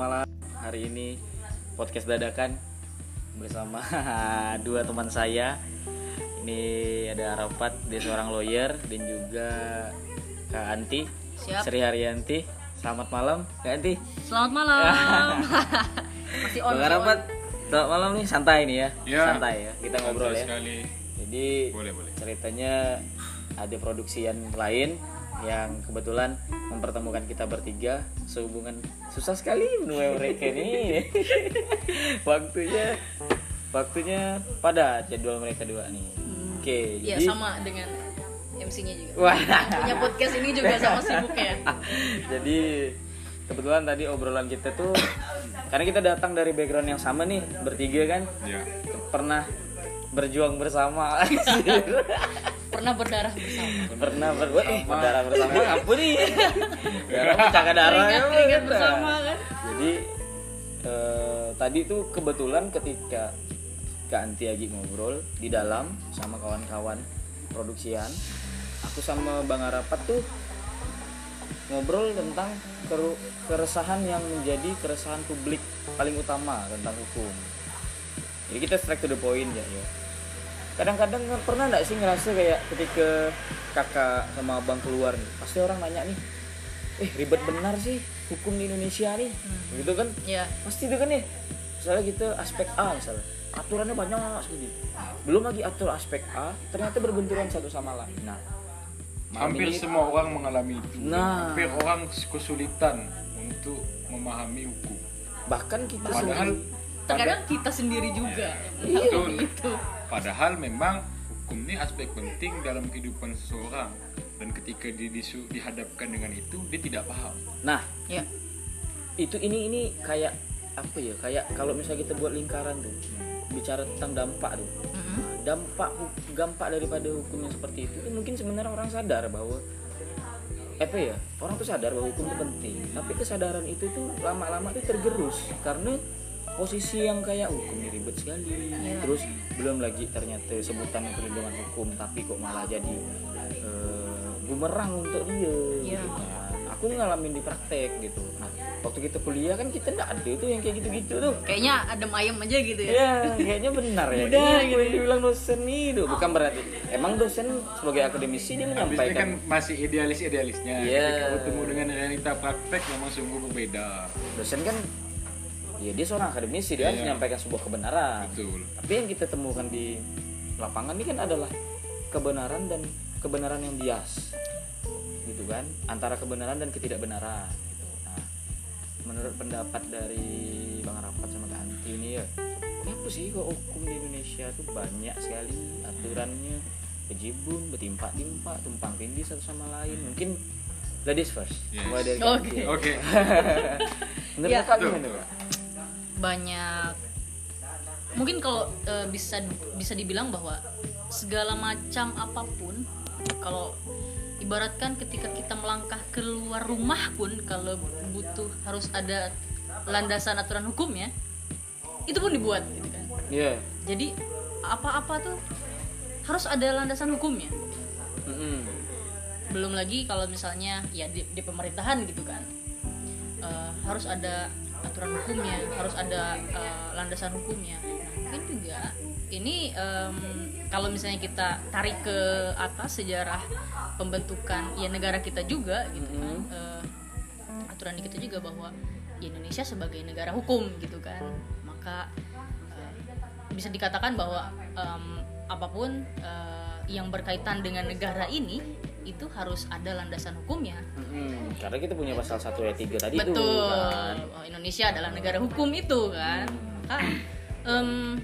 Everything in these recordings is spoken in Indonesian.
malam. Hari ini podcast dadakan bersama dua teman saya. Ini ada Arafat, dia seorang lawyer dan juga Kak Anti, Siap. Sri Haryanti. Selamat malam, Kak Anti. Selamat malam. Masih on. Bang Arafat, selamat malam nih, santai nih ya. Ya. Santai ya, kita ngobrol ya. sekali. Jadi Boleh, boleh. ceritanya ada produksian lain yang kebetulan mempertemukan kita bertiga sehubungan susah sekali menemui mereka nih waktunya waktunya padat jadwal mereka dua nih oke Ya jadi sama dengan MC-nya juga. wah Punya podcast ini juga sama sibuk ya. jadi kebetulan tadi obrolan kita tuh karena kita datang dari background yang sama nih bertiga kan Ya. pernah berjuang bersama. Pernah berdarah bersama. pernah ber eh, berdarah bersama apa nih darah pecahkan darah Keringat keringat bersama kan. jadi eh, tadi tuh kebetulan ketika Kak Anti lagi ngobrol di dalam sama kawan-kawan produksian aku sama Bang Arapat tuh ngobrol tentang keresahan yang menjadi keresahan publik paling utama tentang hukum. Jadi kita straight to the point ya ya kadang-kadang pernah nggak sih ngerasa kayak ketika kakak sama abang keluar nih pasti orang nanya nih eh ribet benar sih hukum di Indonesia nih gitu kan Ya. pasti itu kan ya misalnya gitu aspek A misalnya aturannya banyak sekali belum lagi atur aspek A ternyata berbenturan satu sama lain nah Hampir ini- semua orang mengalami itu. Nah. Hampir orang kesulitan untuk memahami hukum. bahkan kita Padahal sendiri Terkadang kita sendiri juga. Iya. Betul. Itu. Padahal memang hukum ini aspek penting dalam kehidupan seseorang dan ketika dia disu- dihadapkan dengan itu dia tidak paham. nah Ya. itu ini ini kayak apa ya kayak kalau misalnya kita buat lingkaran tuh bicara tentang dampak tuh. Nah, dampak dampak daripada hukum yang seperti itu tuh mungkin sebenarnya orang sadar bahwa apa ya orang tuh sadar bahwa hukum itu penting tapi kesadaran itu tuh lama-lama tuh tergerus karena posisi yang kayak hukum ini ribet sekali terus belum lagi ternyata sebutan perlindungan hukum tapi kok malah jadi eh, bumerang untuk dia Iya. gitu kan. aku ngalamin di praktek gitu nah waktu kita kuliah kan kita nggak ada tuh yang kayak gitu-gitu tuh Kayaknya adem ayam aja gitu ya. Iya, kayaknya benar ya. Udah, Iya, gitu. yang dibilang dosen itu bukan berarti. Emang dosen sebagai akademisi dia menyampaikan. kan masih idealis-idealisnya. Iya. Ketika bertemu dengan realita praktek memang sungguh berbeda. Dosen kan, ya dia seorang akademisi dia harus Iya. menyampaikan sebuah kebenaran. Betul. Tapi yang kita temukan di lapangan ini kan adalah kebenaran dan kebenaran yang bias, gitu kan? Antara kebenaran dan ketidakbenaran. Gitu. Nah, menurut pendapat dari Bang Rapat sama Kak Anti ini ya, kenapa sih kok hukum di Indonesia tuh banyak sekali aturannya bejibun, bertimpa-timpa, tumpang tindih satu sama lain. Mungkin ladies first. Yes. Mulai dari Oke. Oke. Menurut Ya. Gimana. Banyak mungkin kalau eh, bisa bisa dibilang bahwa segala macam apa pun kalau ibaratkan ketika kita melangkah keluar rumah pun kalau butuh harus ada landasan aturan hukumnya itu pun dibuat gitu kan Iya. jadi apa-apa tuh harus ada landasan hukumnya Mm-mm. belum lagi kalau misalnya ya di, di pemerintahan gitu kan Eh, harus ada aturan hukumnya harus ada eh, landasan hukumnya. Nah, mungkin juga ini em, kalau misalnya kita tarik ke atas sejarah pembentukan ya negara kita juga gitu kan eh, aturan kita juga bahwa ya Indonesia sebagai negara hukum gitu kan. Maka eh, bisa dikatakan bahwa em, apa pun eh, yang berkaitan dengan negara ini itu harus ada landasan hukumnya Mm-mm. Karena kita punya pasal 1 ayat 3 tadi betul tuh kan. Oh, Indonesia adalah negara hukum itu kan Maka, em,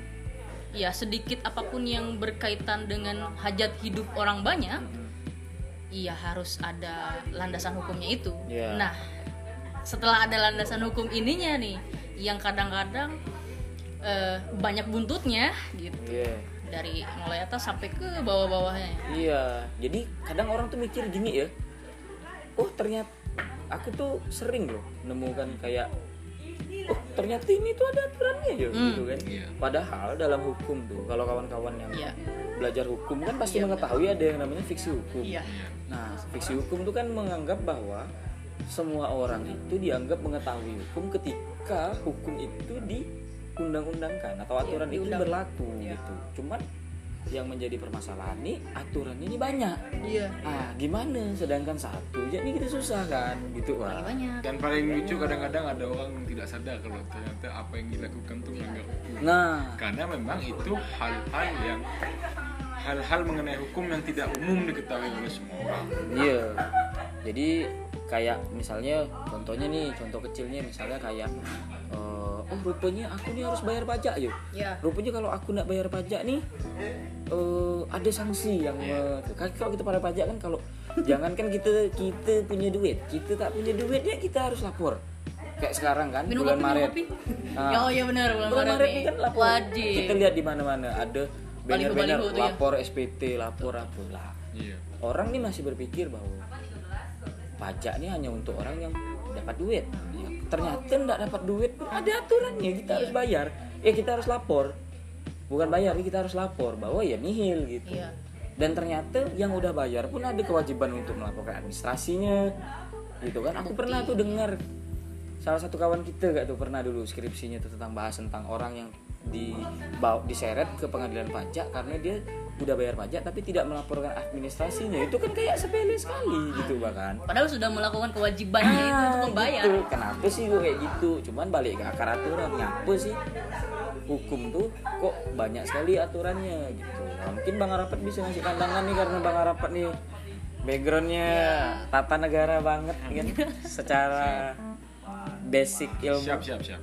ya sedikit apa pun yang berkaitan dengan hajat hidup orang banyak iya harus ada landasan hukumnya itu Iya. nah setelah ada landasan hukum ininya nih yang kadang-kadang eh, banyak buntutnya gitu Iya. Dari mulai atas sampai ke bawah-bawahnya Iya. Jadi kadang orang tuh mikir gini ya. Oh, ternyata aku tuh sering loh nemukan kayak oh, ternyata ini tuh ada aturannya ya Hmm. gitu kan. Iya. Padahal dalam hukum tuh kalau kawan-kawan yang Iya. belajar hukum kan pasti Iya, mengetahui ada yang namanya fiksi hukum. iya Nah, fiksi hukum itu kan menganggap bahwa semua orang itu dianggap mengetahui hukum ketika hukum itu diundang-undangkan atau aturan itu diundang. berlaku Iya. gitu. Cuman yang menjadi permasalahan nih aturan ini banyak. iya Ah, gimana? Sedangkan satu jadi kita susah kan, gitu Wak. banyak dan paling lucu kadang-kadang ada orang yang tidak sadar kalau ternyata apa yang dilakukan tuh melanggar hukum Nah, karena memang itu hal-hal yang hal-hal mengenai hukum yang tidak umum diketahui oleh semua orang Iya. Jadi kayak misalnya contohnya nih, contoh kecilnya misalnya kayak eh, oh rupanya aku nih harus bayar pajak yuk. ya Rupanya kalau aku nggak bayar pajak nih eh, ada sanksi yang kan kalau kita bayar pajak kan kalau jangankan kita kita punya duit, kita tak punya duit ya kita harus lapor. Kayak sekarang kan minum bulan kopi minum Maret. kopi. Ya, oh iya benar bulan Bulan Maret Maret kan lapor. wajib Kita lihat di mana-mana ada banner-banner Baliho-baliho tuh ya. lapor SPT, lapor apa lah iya orang nih masih berpikir bahwa pajak ini hanya untuk orang yang dapat duit. Ya, ternyata nggak dapat duit pun ada aturannya kita harus bayar. Ya kita harus lapor. Bukan bayar, ya kita harus lapor bahwa ya nihil gitu. Iya. Dan ternyata yang udah bayar pun ada kewajiban untuk melaporkan administrasinya. Gitu kan. Aku pernah tuh dengar salah satu kawan kita gak tuh pernah dulu skripsinya tuh tentang bahas tentang orang yang di diseret ke pengadilan pajak karena dia udah bayar pajak tapi tidak melaporkan administrasinya. Itu kan kayak sepele sekali gitu bahkan padahal sudah melakukan kewajibannya itu untuk membayar. gitu. kenapa sih gue kayak gitu? Cuman balik ke akar aturan ngapa sih? Hukum tuh kok banyak sekali aturannya gitu. Nah, mungkin bang Arapat bisa ngasih pandangan nih karena bang Arapat nih backgroundnya tata negara banget kan? Secara basic ilmu. Siap siap siap.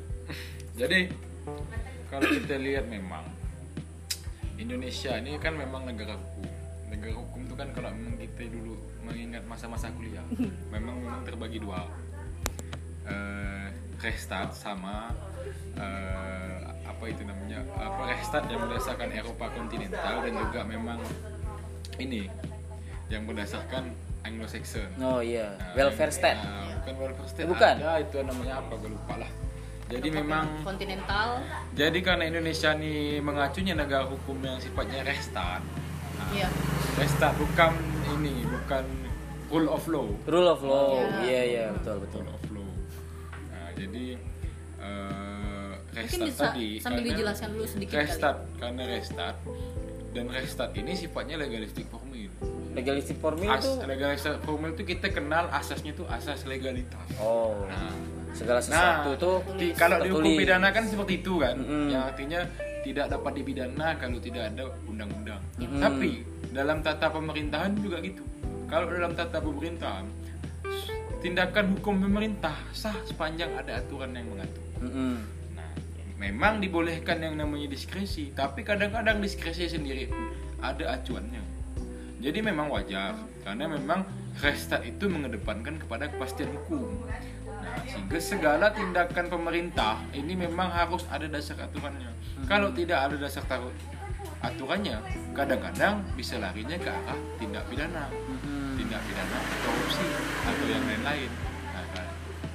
Jadi kalau kita lihat memang Indonesia ini kan memang negara hukum negara hukum itu kan kalau memang kita dulu mengingat masa-masa kuliah memang memang terbagi dua eh Restart sama eh, apa itu namanya apa Restart yang berdasarkan Eropa kontinental dan juga memang ini yang berdasarkan Anglo-Saxon oh iya Nah, welfare ini- state nah, bukan welfare state. Bukan? Ada itu namanya apa? Gue lupa lah. Jadi memang kontinental jadi karena Indonesia nih mengacunya negara hukum yang sifatnya restart. Nah, iya Restart bukan ini, bukan rule of law. rule of law Iya. iya iya betul betul Rule of law. Nah, jadi eh, mungkin restart bisa tadi sambil karena dijelaskan dulu sedikit restart karena restart dan restart ini sifatnya legalistik formil. legalistic formil As, itu legalistik formil itu kita kenal asasnya itu asas legalitas. oh Nah, segala sesuatu Nah, tuh di, kalau di hukum tertulis. pidana kan seperti itu kan, Mm-mm. yang artinya tidak dapat dipidana kalau tidak ada undang-undang. Mm-mm. Tapi dalam tata pemerintahan juga gitu. Kalau dalam tata pemerintahan, tindakan hukum pemerintah sah sepanjang ada aturan yang mengatur. Mm-mm. Nah, memang dibolehkan yang namanya diskresi, tapi kadang-kadang diskresi sendiri ada acuannya. Jadi memang wajar karena memang restart itu mengedepankan kepada kepastian hukum. Sehingga segala tindakan pemerintah ini memang harus ada dasar aturannya. Kalau tidak ada dasar taru- aturannya, kadang-kadang bisa larinya ke arah tindak pidana, Mm-mm. tindak pidana korupsi atau yang lain-lain. Nah, kan.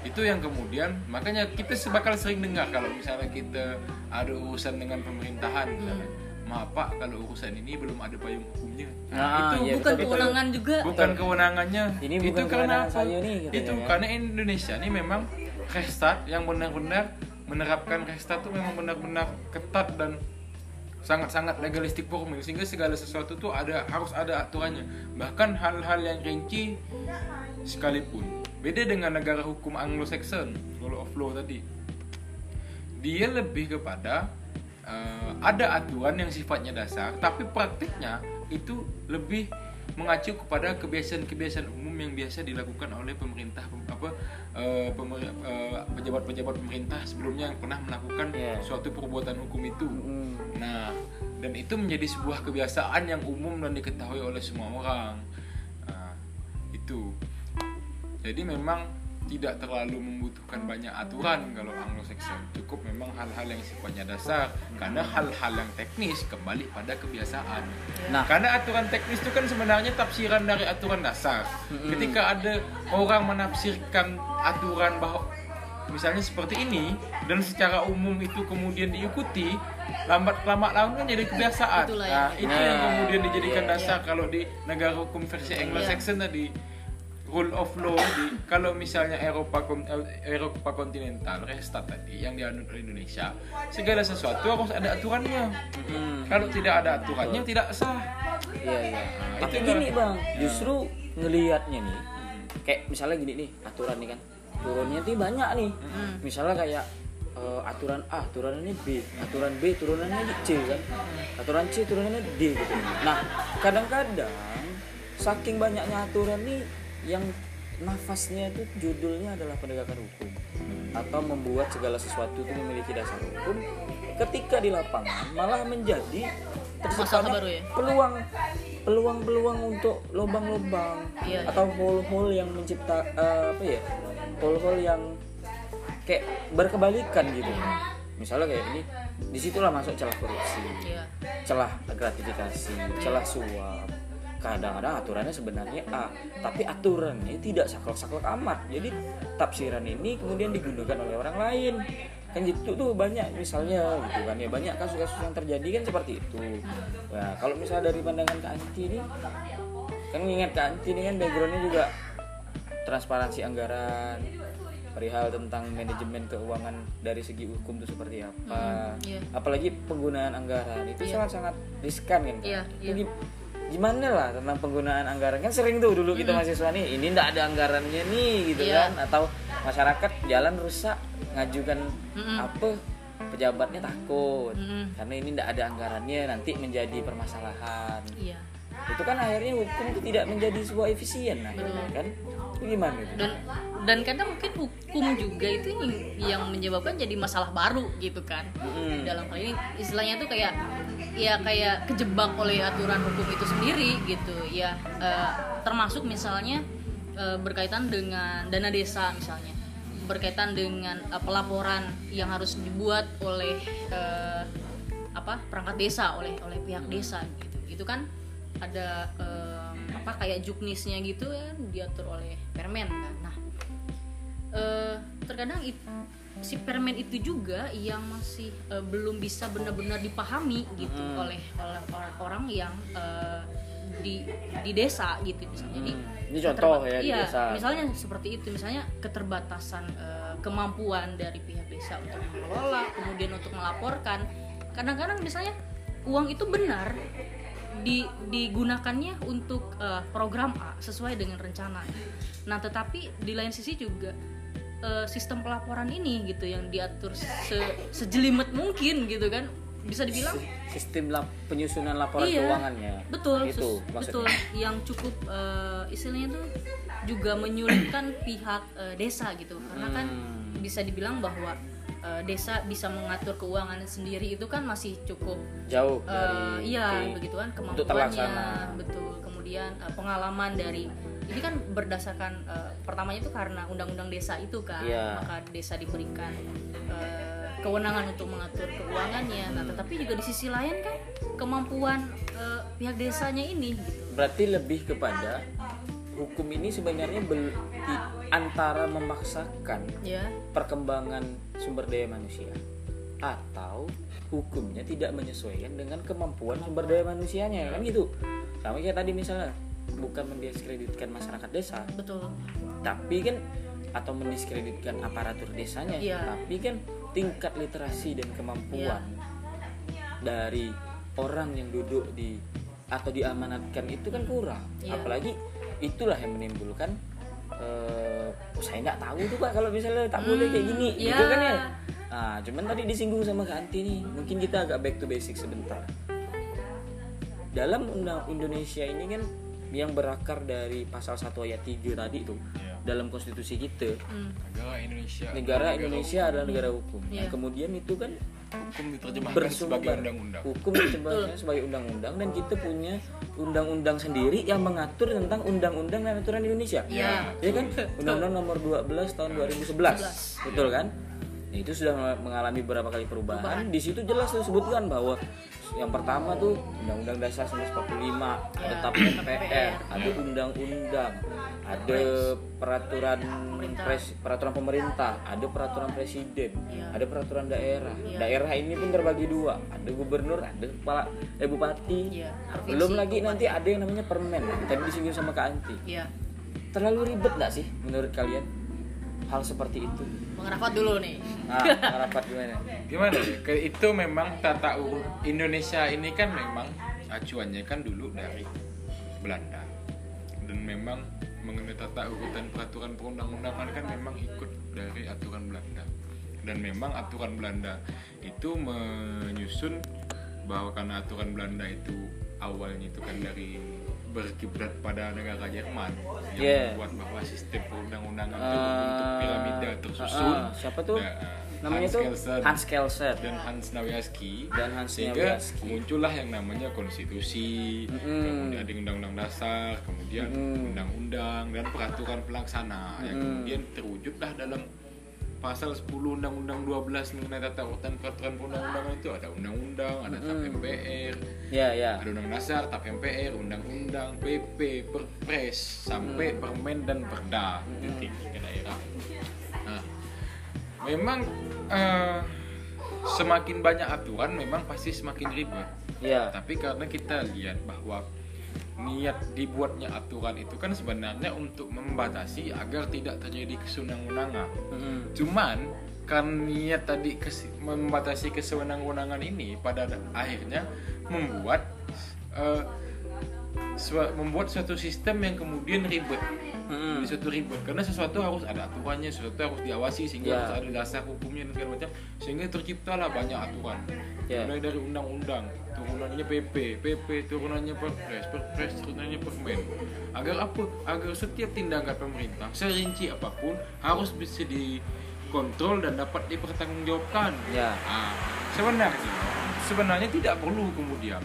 itu yang kemudian makanya kita bakal sering dengar kalau misalnya kita ada urusan dengan pemerintahan misalnya. Maaf Pak, kalau urusan ini belum ada payung hukumnya. Nah, iya, bukan betul, betul. kewenangan juga bukan kewenangannya Ini itu bukan karena kewenangan apa? saya nih, katanya itu kan. karena Indonesia ini memang restart yang benar-benar menerapkan restart itu memang benar-benar ketat dan sangat-sangat legalistik formil sehingga segala sesuatu tuh ada harus ada aturannya bahkan hal-hal yang rinci sekalipun beda dengan negara hukum Anglo-Saxon rule of law tadi dia lebih kepada eh, ada aturan yang sifatnya dasar tapi praktiknya itu lebih mengacu kepada kebiasaan-kebiasaan umum yang biasa dilakukan oleh pemerintah pem- apa pemer- eh, pejabat-pejabat pemerintah sebelumnya yang pernah melakukan Iya. suatu perbuatan hukum itu. Mm. Nah, dan itu menjadi sebuah kebiasaan yang umum dan diketahui oleh semua orang. Nah, itu. Jadi memang tidak terlalu membutuhkan banyak aturan kalau Anglo-Saxon. Cukup memang hal-hal yang sifatnya dasar. Karena hal-hal yang teknis kembali pada kebiasaan. Nah. karena aturan teknis itu kan sebenarnya tafsiran dari aturan dasar. Ketika ada orang menafsirkan aturan bahwa misalnya seperti ini dan secara umum itu kemudian diikuti lambat lama laun kan jadi kebiasaan. Itulah Nah, yang- itu yang Nah, kemudian dijadikan iya, dasar kalau di negara hukum versi Anglo-Saxon tadi. Rule of law di kalau misalnya Eropa kon- Eropa kontinental restart tadi yang dianut oleh Indonesia segala sesuatu harus ada aturannya Hmm. kalau tidak ada aturannya tidak sah Iya iya. Nah, Tapi itu gini kan. bang, justru ngelihatnya nih, kayak misalnya gini nih aturan nih kan, turunnya tuh banyak nih. Misalnya kayak eh, aturan A, turunannya B, aturan B, turunannya C kan, aturan C, turunannya D gitu. Nah kadang-kadang saking banyaknya aturan nih yang nafasnya itu judulnya adalah penegakan hukum atau membuat segala sesuatu itu memiliki dasar hukum ketika di lapangan malah menjadi terciptanya ya? peluang peluang-peluang untuk lubang-lubang Iya, iya. atau hole-hole yang mencipta eh, apa ya hole-hole yang kayak berkebalikan gitu misalnya kayak ini di situlah masuk celah korupsi Iya. celah gratifikasi celah suap kadang-kadang aturannya sebenarnya A tapi aturannya tidak saklek-saklek amat. Jadi tafsiran ini kemudian digunakan oleh orang lain. Kan gitu tuh banyak misalnya gitu kan ya. Banyak kasus-kasus yang terjadi kan seperti itu. Nah kalau misalnya dari pandangan Kak Anti ini kan mengingat Kak Anti ini kan backgroundnya juga transparansi anggaran perihal tentang manajemen keuangan dari segi hukum itu seperti apa. Iya. apalagi penggunaan anggaran itu Iya. sangat-sangat riskan kan Itu iya. Gi- gimana lah tentang penggunaan anggaran kan sering tuh dulu kita mahasiswa nih ini ndak ada anggarannya nih gitu Iya. kan atau masyarakat jalan rusak ngajukan Mm-mm. apa pejabatnya takut Mm-mm. karena ini ndak ada anggarannya nanti menjadi permasalahan Iya. itu kan akhirnya hukum itu tidak menjadi sebuah efisien nah kan gimana itu? Dan dan kadang mungkin hukum juga itu yang menyebabkan jadi masalah baru gitu kan. Mm-mm. dalam hal ini istilahnya tuh kayak ya kayak kejebak oleh aturan hukum itu sendiri gitu. Ya eh, termasuk misalnya eh, berkaitan dengan dana desa misalnya. Berkaitan dengan eh, pelaporan yang harus dibuat oleh eh, apa perangkat desa oleh oleh pihak desa gitu. Itu kan ada eh, apa kayak juknisnya gitu ya diatur oleh permen kan nah eh, terkadang it- si permen itu juga yang masih eh, belum bisa benar-benar dipahami gitu Hmm. oleh oleh orang-orang yang eh, di di desa gitu misalnya Hmm. Ini contoh ya di iya, desa. misalnya seperti itu misalnya keterbatasan eh, kemampuan dari pihak desa untuk mengelola kemudian untuk melaporkan kadang-kadang misalnya uang itu benar di, digunakannya untuk eh, program A sesuai dengan rencana. Nah tetapi di lain sisi juga eh, sistem pelaporan ini gitu yang diatur se- sejelimet mungkin gitu kan bisa dibilang sistem lap- penyusunan laporan Iya, keuangannya betul itu sus- maksudnya. betul. Yang cukup eh, istilahnya tuh juga menyulitkan pihak eh, desa gitu. Karena kan Hmm. bisa dibilang bahwa eh, desa bisa mengatur keuangan sendiri itu kan masih cukup jauh eh, dari iya oke. begitu kan kemampuannya betul kemudian eh, pengalaman dari ini kan berdasarkan eh, pertamanya itu karena undang-undang desa itu kan Iya. maka desa diberikan eh, kewenangan untuk mengatur keuangannya nah tetapi juga di sisi lain kan kemampuan eh, pihak desanya ini gitu berarti lebih kepada hukum ini sebenarnya bel- di- antara memaksakan ya. perkembangan sumber daya manusia atau hukumnya tidak menyesuaikan dengan kemampuan sumber daya manusianya kan gitu? Sama kayak tadi misalnya bukan mendiskreditkan masyarakat desa. Betul. Tapi kan atau mendiskreditkan aparatur desanya. Iya. tapi kan tingkat literasi dan kemampuan dari orang yang duduk di atau diamanatkan itu kan kurang. Iya. apalagi itulah yang menimbulkan eh saya nggak tahu tuh pak kalau misalnya tak boleh kayak gini iya. gitu kan ya nah cuman tadi disinggung sama Kak Anti nih mungkin kita agak back to basic sebentar dalam undang Indonesia ini kan yang berakar dari pasal 1 ayat 3 tadi tuh Iya. Dalam konstitusi kita. Hmm, negara Indonesia. Negara Indonesia adalah negara hukum. Nah, Iya. kemudian itu kan hukum diterjemahkan bersumber. sebagai undang-undang. Hukum diterjemahkan sebagai undang-undang dan kita punya undang-undang sendiri yang mengatur tentang undang-undang dan aturan Indonesia. Iya. ya kan? Undang-undang nomor 12 tahun 2011 betul kan Nah, itu sudah mengalami beberapa kali perubahan. Di situ jelas disebutkan bahwa yang pertama tuh Undang-Undang Dasar 1945, ada TAP MPR, ada undang-undang, ada peraturan pres- peraturan pemerintah, ada peraturan presiden, Iya. ada peraturan daerah. Iya. Daerah ini pun terbagi dua, ada gubernur, ada kepala eh bupati. Iya, Belum lagi nanti ada yang namanya permen. Tadi disinggung sama Kak Anti ya terlalu ribet nggak sih menurut kalian hal seperti itu Bang Rafat dulu nih. Nah rapat gimana? Gimana? Ya? Ke- itu memang tata urut Indonesia ini kan memang acuannya kan dulu dari Belanda. Dan memang mengenai tata urutan peraturan perundang-undangan kan memang ikut dari aturan Belanda. Dan memang aturan Belanda itu menyusun bahwa karena aturan Belanda itu awalnya itu kan dari berkiblat pada negara Jerman yang Yeah. membuat bahwa sistem perundang-undangan itu Eh, berbentuk piramida tersusun ah, siapa tuh? Nah, namanya Hans tuh Kelsen Hans Kelsen dan Hans Nawiaski Dan Hans sehingga Nawiaski. muncullah yang namanya konstitusi Mm-mm. kemudian ada undang-undang dasar kemudian Mm-mm. undang-undang dan peraturan pelaksana yang Mm-mm. kemudian terwujudlah dalam pasal 10 undang-undang 12 mengenai tata urutan peraturan perundang-undangan itu ada undang-undang ada tap. MPR ya ya. ada undang dasar tap MPR undang-undang PP perpres sampai permen dan perda itu tinggi ke daerah. Nah memang eh, semakin banyak aturan memang pasti semakin ribet. Ya. Tapi karena kita lihat bahwa niat dibuatnya aturan itu kan sebenarnya untuk membatasi agar tidak terjadi kesenang-wenangan Mm-mm. cuman kan niat tadi kes- membatasi kesewenang-wenangan ini pada akhirnya membuat sua- membuat suatu sistem yang kemudian ribet. Jadi suatu ribet karena sesuatu harus ada aturannya sesuatu harus diawasi sehingga Ya. harus ada dasar hukumnya dan segala macam sehingga terciptalah banyak aturan Ya. mulai dari undang-undang turunannya PP PP turunannya perpres perpres turunannya permen agar apa? Agar setiap tindakan pemerintah serinci apa pun harus bisa dikontrol dan dapat dipertanggungjawabkan. Ya. Ah, sebenarnya sebenarnya tidak perlu kemudian.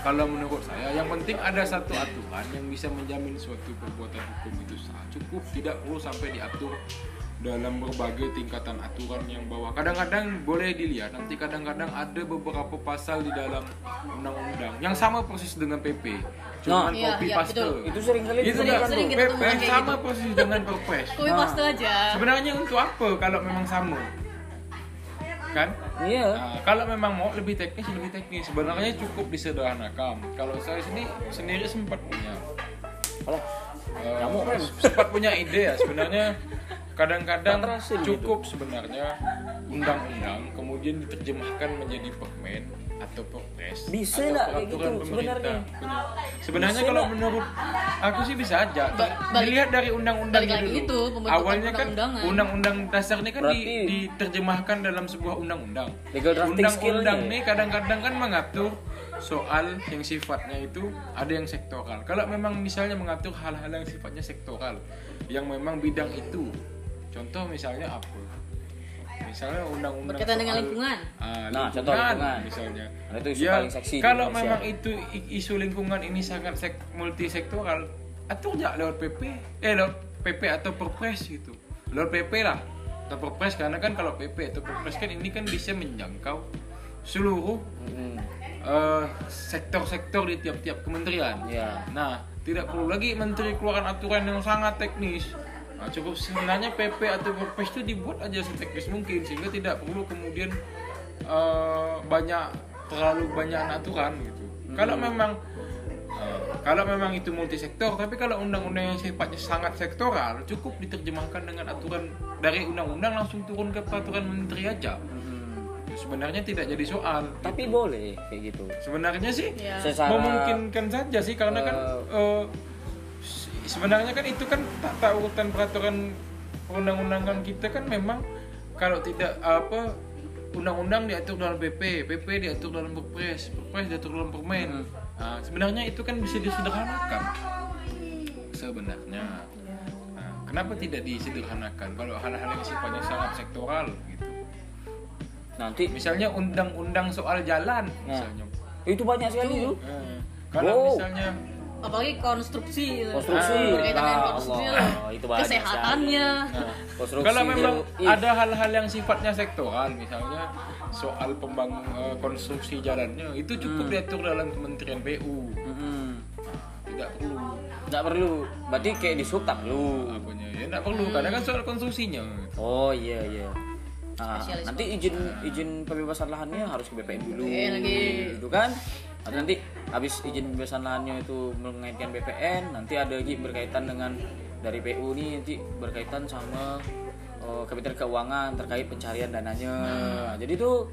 Kalau menurut saya yang penting ada satu aturan yang bisa menjamin suatu perbuatan hukum itu sah cukup tidak perlu sampai diatur dalam berbagai tingkatan aturan yang bawah kadang-kadang boleh dilihat nanti kadang-kadang ada beberapa pasal di dalam undang-undang yang sama persis dengan PP cuman Nah, iya, copy iya, paste. betul. itu sering kali itu Sering- sering kita PP sama gitu. persis dengan perpres Kopi Nah. paste aja. sebenarnya untuk apa kalau memang sama? Kan? Iya. Nah, kalau memang mau lebih teknis lebih teknis. Sebenarnya cukup disederhanakan. Kalau saya sendiri sendiri sempat punya. Eh, Kamu kan? sempat punya ide ya sebenarnya kadang-kadang gitu. cukup sebenarnya undang-undang kemudian diterjemahkan menjadi permen atau perpres Bisa atau nggak kayak peraturan gitu pemerintah. sebenarnya? sebenarnya Bisa kalau menurut aku sih bisa aja Ba- balik- dilihat dari lagi dulu itu, awalnya kan undang-undang dasar ini kan di- Berarti- diterjemahkan dalam sebuah undang-undang undang-undang nih kadang-kadang kan mengatur soal yang sifatnya itu ada yang sektoral. Kalau memang misalnya mengatur hal-hal yang sifatnya sektoral, yang memang bidang itu, contoh misalnya apa? Misalnya undang-undang Berkaitan dengan lingkungan. Ah, Nah, contoh lingkungan, lingkungan. misalnya. Nah, itu isu Ya, paling seksi Kalau memang itu isu lingkungan ini sangat sek multisektoral, atur aja lewat PP, eh lewat PP atau Perpres gitu. Lewat PP lah atau Perpres karena kan kalau PP atau Perpres kan ini kan bisa menjangkau seluruh Mm-mm. eh, sektor-sektor di tiap-tiap kementerian. ya Nah, tidak perlu lagi menteri keluaran aturan yang sangat teknis. Nah, cukup sebenarnya PP atau Perpres itu dibuat aja seteknis mungkin sehingga tidak perlu kemudian eh, banyak terlalu banyak aturan gitu. Kalau memang eh, kalau memang itu multisektor, tapi kalau undang-undang yang sifatnya sangat sektoral cukup diterjemahkan dengan aturan dari undang-undang langsung turun ke peraturan menteri aja. Mm-mm. Sebenarnya tidak jadi soal. tapi boleh kayak gitu Sebenarnya sih Ya. Secara- memungkinkan saja sih karena kan eh, se- sebenarnya kan itu kan tata urutan peraturan perundang-undangan kita kan memang kalau tidak apa undang-undang diatur dalam PP, PP diatur dalam Perpres, Perpres diatur dalam Permen. Nah, sebenarnya itu kan bisa disederhanakan. Sebenarnya. Nah, kenapa tidak disederhanakan kalau hal-hal yang sifatnya sangat sektoral gitu. nanti Misalnya undang-undang soal jalan Nah. misalnya. itu banyak sekali tuh Eh, kalau Wow. misalnya apalagi konstruksi gitu. konstruksi. Ah, berkaitan dengan Ah, konstruksi Allah. itu banyak kesehatannya. nah, konstruksi kalau memang Ih, ada hal-hal yang sifatnya sektoral misalnya soal pembangun eh, konstruksi jalannya itu cukup Hmm. diatur dalam Kementerian PU mm-mm. tidak perlu. Nggak perlu. Berarti kayak di sub tak perlu. Apanya ya tidak perlu. Karena kan soal konstruksinya. Oh iya iya. Nah, nanti izin izin pembebasan lahannya harus ke BPN dulu. Iya, lagi. gitu kan Atau nanti habis izin pembebasan lahannya itu mengaitkan BPN nanti ada lagi berkaitan dengan dari PU nih nanti berkaitan sama eh, Kementerian Keuangan terkait pencarian dananya jadi tuh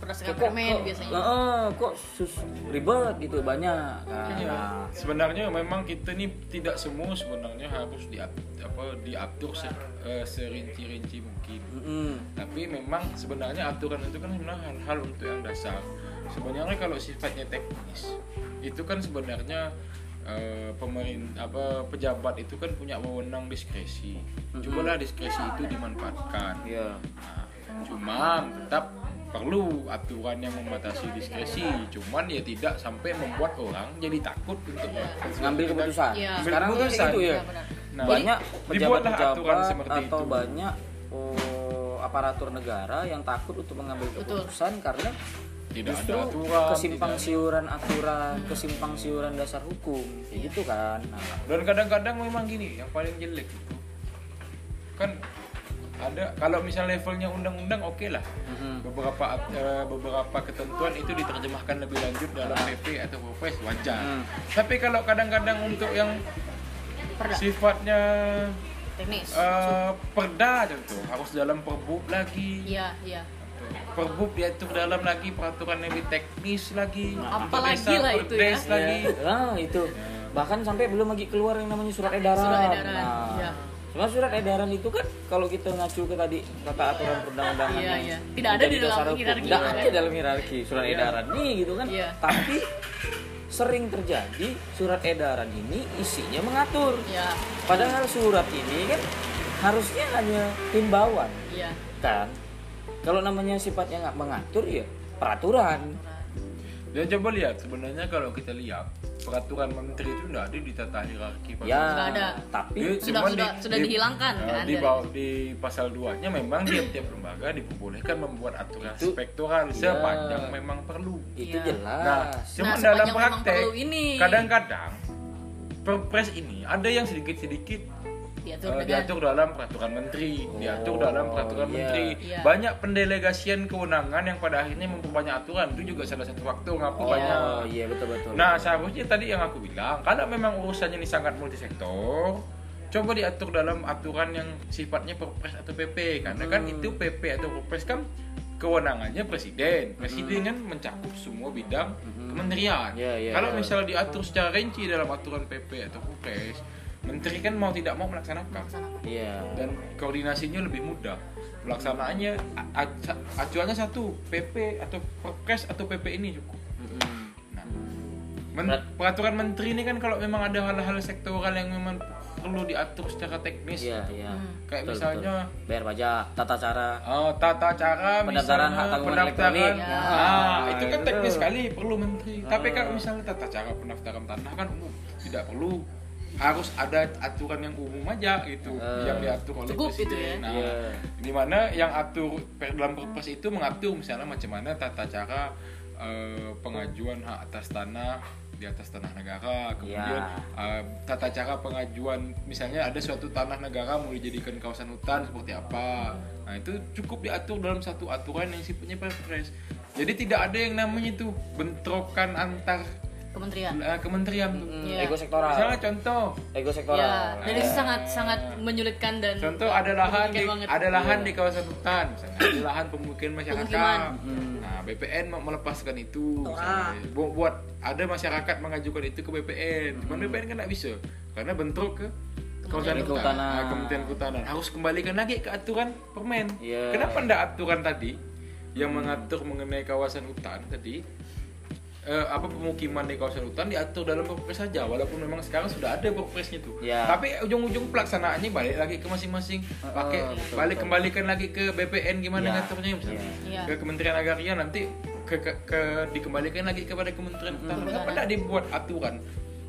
berdasarkan kok, permen kok- biasanya eh, kok sus ribet gitu banyak kan. Nah, Sebenarnya memang kita nih tidak semua sebenarnya harus diap, apa diatur se- eh, serinci-rinci mungkin. mm-mm. Tapi memang sebenarnya aturan itu kan sebenarnya hal-hal untuk yang dasar. Sebenarnya kalau sifatnya teknis itu kan sebenarnya pemerin apa pejabat itu kan punya wewenang diskresi. Cobalah diskresi itu dimanfaatkan. Iya. Nah, cuma tetap perlu aturan yang membatasi diskresi. Cuman ya tidak sampai membuat orang jadi takut untuk melakukan ngambil sesuatu. keputusan Iya. sekarang kan Keputusan. gitu ya Iya, benar. Nah, banyak pejabat-pejabat seperti atau itu. banyak oh, aparatur negara yang takut untuk mengambil Betul. keputusan karena tidak justru ada aturan. kesimpang tidak- siuran aturan kesimpang siuran dasar hukum kayak gitu kan nah, Dan kadang-kadang memang gini, yang paling jelek itu kan ada kalau misal levelnya undang-undang oke lah. mhm. Beberapa eh, beberapa ketentuan itu diterjemahkan lebih lanjut dalam PP atau Perpres wajar. Hmm. Tapi kalau kadang-kadang untuk yang Perda. sifatnya teknis eh, perda contoh harus dalam perbub lagi. iya iya Perbub diatur dalam lagi peraturan lebih teknis lagi. Apalagi Perdesa, lah itu perdes ya. lagi. nah itu bahkan sampai belum lagi keluar yang namanya surat edaran, Surat edaran, Nah, iya. cuma surat edaran itu kan kalau kita ngacu ke tadi kata aturan perundang-undangan Iya, iya. Tidak ada di dalam hierarki Tidak ada kan. dalam hierarki surat Iya. edaran nih gitu kan Iya. tapi sering terjadi surat edaran ini isinya mengatur iya Padahal surat ini kan harusnya hanya himbauan, iya kan? Kalau namanya sifatnya nggak mengatur ya peraturan. Dan coba lihat sebenarnya kalau kita lihat peraturan menteri itu tidak ada di tata hierarki Ya, Nggak ada. tapi Dia Sudah- cuman sudah- sudah dihilangkan eh, kan di, bawah- di pasal 2 nya memang tiap-tiap lembaga diperbolehkan membuat aturan Itu- spektoral Iya. sepanjang memang perlu. itu Iya. jelas. Nah, cuma Nah, dalam praktek kadang-kadang perpres ini ada yang sedikit-sedikit diatur dengan diatur dalam peraturan menteri, diatur Oh, dalam peraturan iya. menteri. Iya. Banyak pendelegasian kewenangan yang pada akhirnya memperbanyak aturan itu juga salah satu faktor ngapa oh banyak iya betul betul. Nah, seharusnya tadi yang aku bilang, kalau memang urusannya ini sangat multisektor, coba diatur dalam aturan yang sifatnya perpres atau PP karena kan Hmm. itu PP atau perpres kan kewenangannya presiden. Presiden kan mencakup semua bidang kementerian. Iya, iya, kalau iya. misalnya diatur secara rinci dalam aturan PP atau perpres, menteri kan mau tidak mau melaksanakan. Iya. dan koordinasinya lebih mudah. Pelaksanaannya acuannya satu, PP atau perpres atau PP ini cukup. Nah, men- peraturan menteri ini kan kalau memang ada hal-hal sektoral yang memang perlu diatur secara teknis, Iya iya. Hmm. kayak Betul, misalnya betul. bayar pajak, tata cara. eh, tata cara Pendaftaran misalnya, hak tanggungan pendaftaran, elektronik. nah, Ah, itu kan itu. teknis sekali perlu menteri. Tapi Ah. kalau misalnya tata cara pendaftaran tanah kan umum, tidak perlu harus ada aturan yang umum aja gitu Ah. yang diatur oleh Cukup itu presiden. ya. Nah, Iya. di mana yang atur per- dalam perpres itu mengatur misalnya macam mana tata cara eh, pengajuan hak atas tanah di atas tanah negara kemudian Ya. eh, tata cara pengajuan misalnya ada suatu tanah negara mau dijadikan kawasan hutan seperti apa nah itu cukup diatur dalam satu aturan yang sifatnya perpres jadi tidak ada yang namanya itu bentrokan antar kementerian eh, kementerian Mm, Iya. Ego sektoral. misalnya contoh Ego sektoral. ya jadi Ah. sangat sangat menyulitkan dan Contoh ada lahan di, banget. ada lahan Iya. di kawasan hutan, misalnya ada lahan pemukiman masyarakat. Pemukiman. Hmm. Nah, BPN mau melepaskan itu. Misalnya. Bu- buat ada masyarakat mengajukan itu ke BPN. Cuman BPN kan nggak bisa karena bentrok ke kawasan Kementerian hutan. Kehutanan. Nah, Kementerian Kehutanan. Harus kembalikan lagi ke aturan permen. Iya. Kenapa ndak aturan tadi yang mengatur mengenai kawasan hutan tadi? Eh, apa pemukiman di kawasan hutan diatur dalam perpres saja walaupun memang sekarang sudah ada perpresnya tuh Ya. tapi ujung-ujung pelaksanaannya balik lagi ke masing-masing pakai betul, balik betul. kembalikan lagi ke BPN gimana Ya, ngaturnya misalnya ya. ke Kementerian Agraria nanti ke, ke, ke- dikembalikan lagi kepada Kementerian Hutan Hmm. kenapa tidak dibuat aturan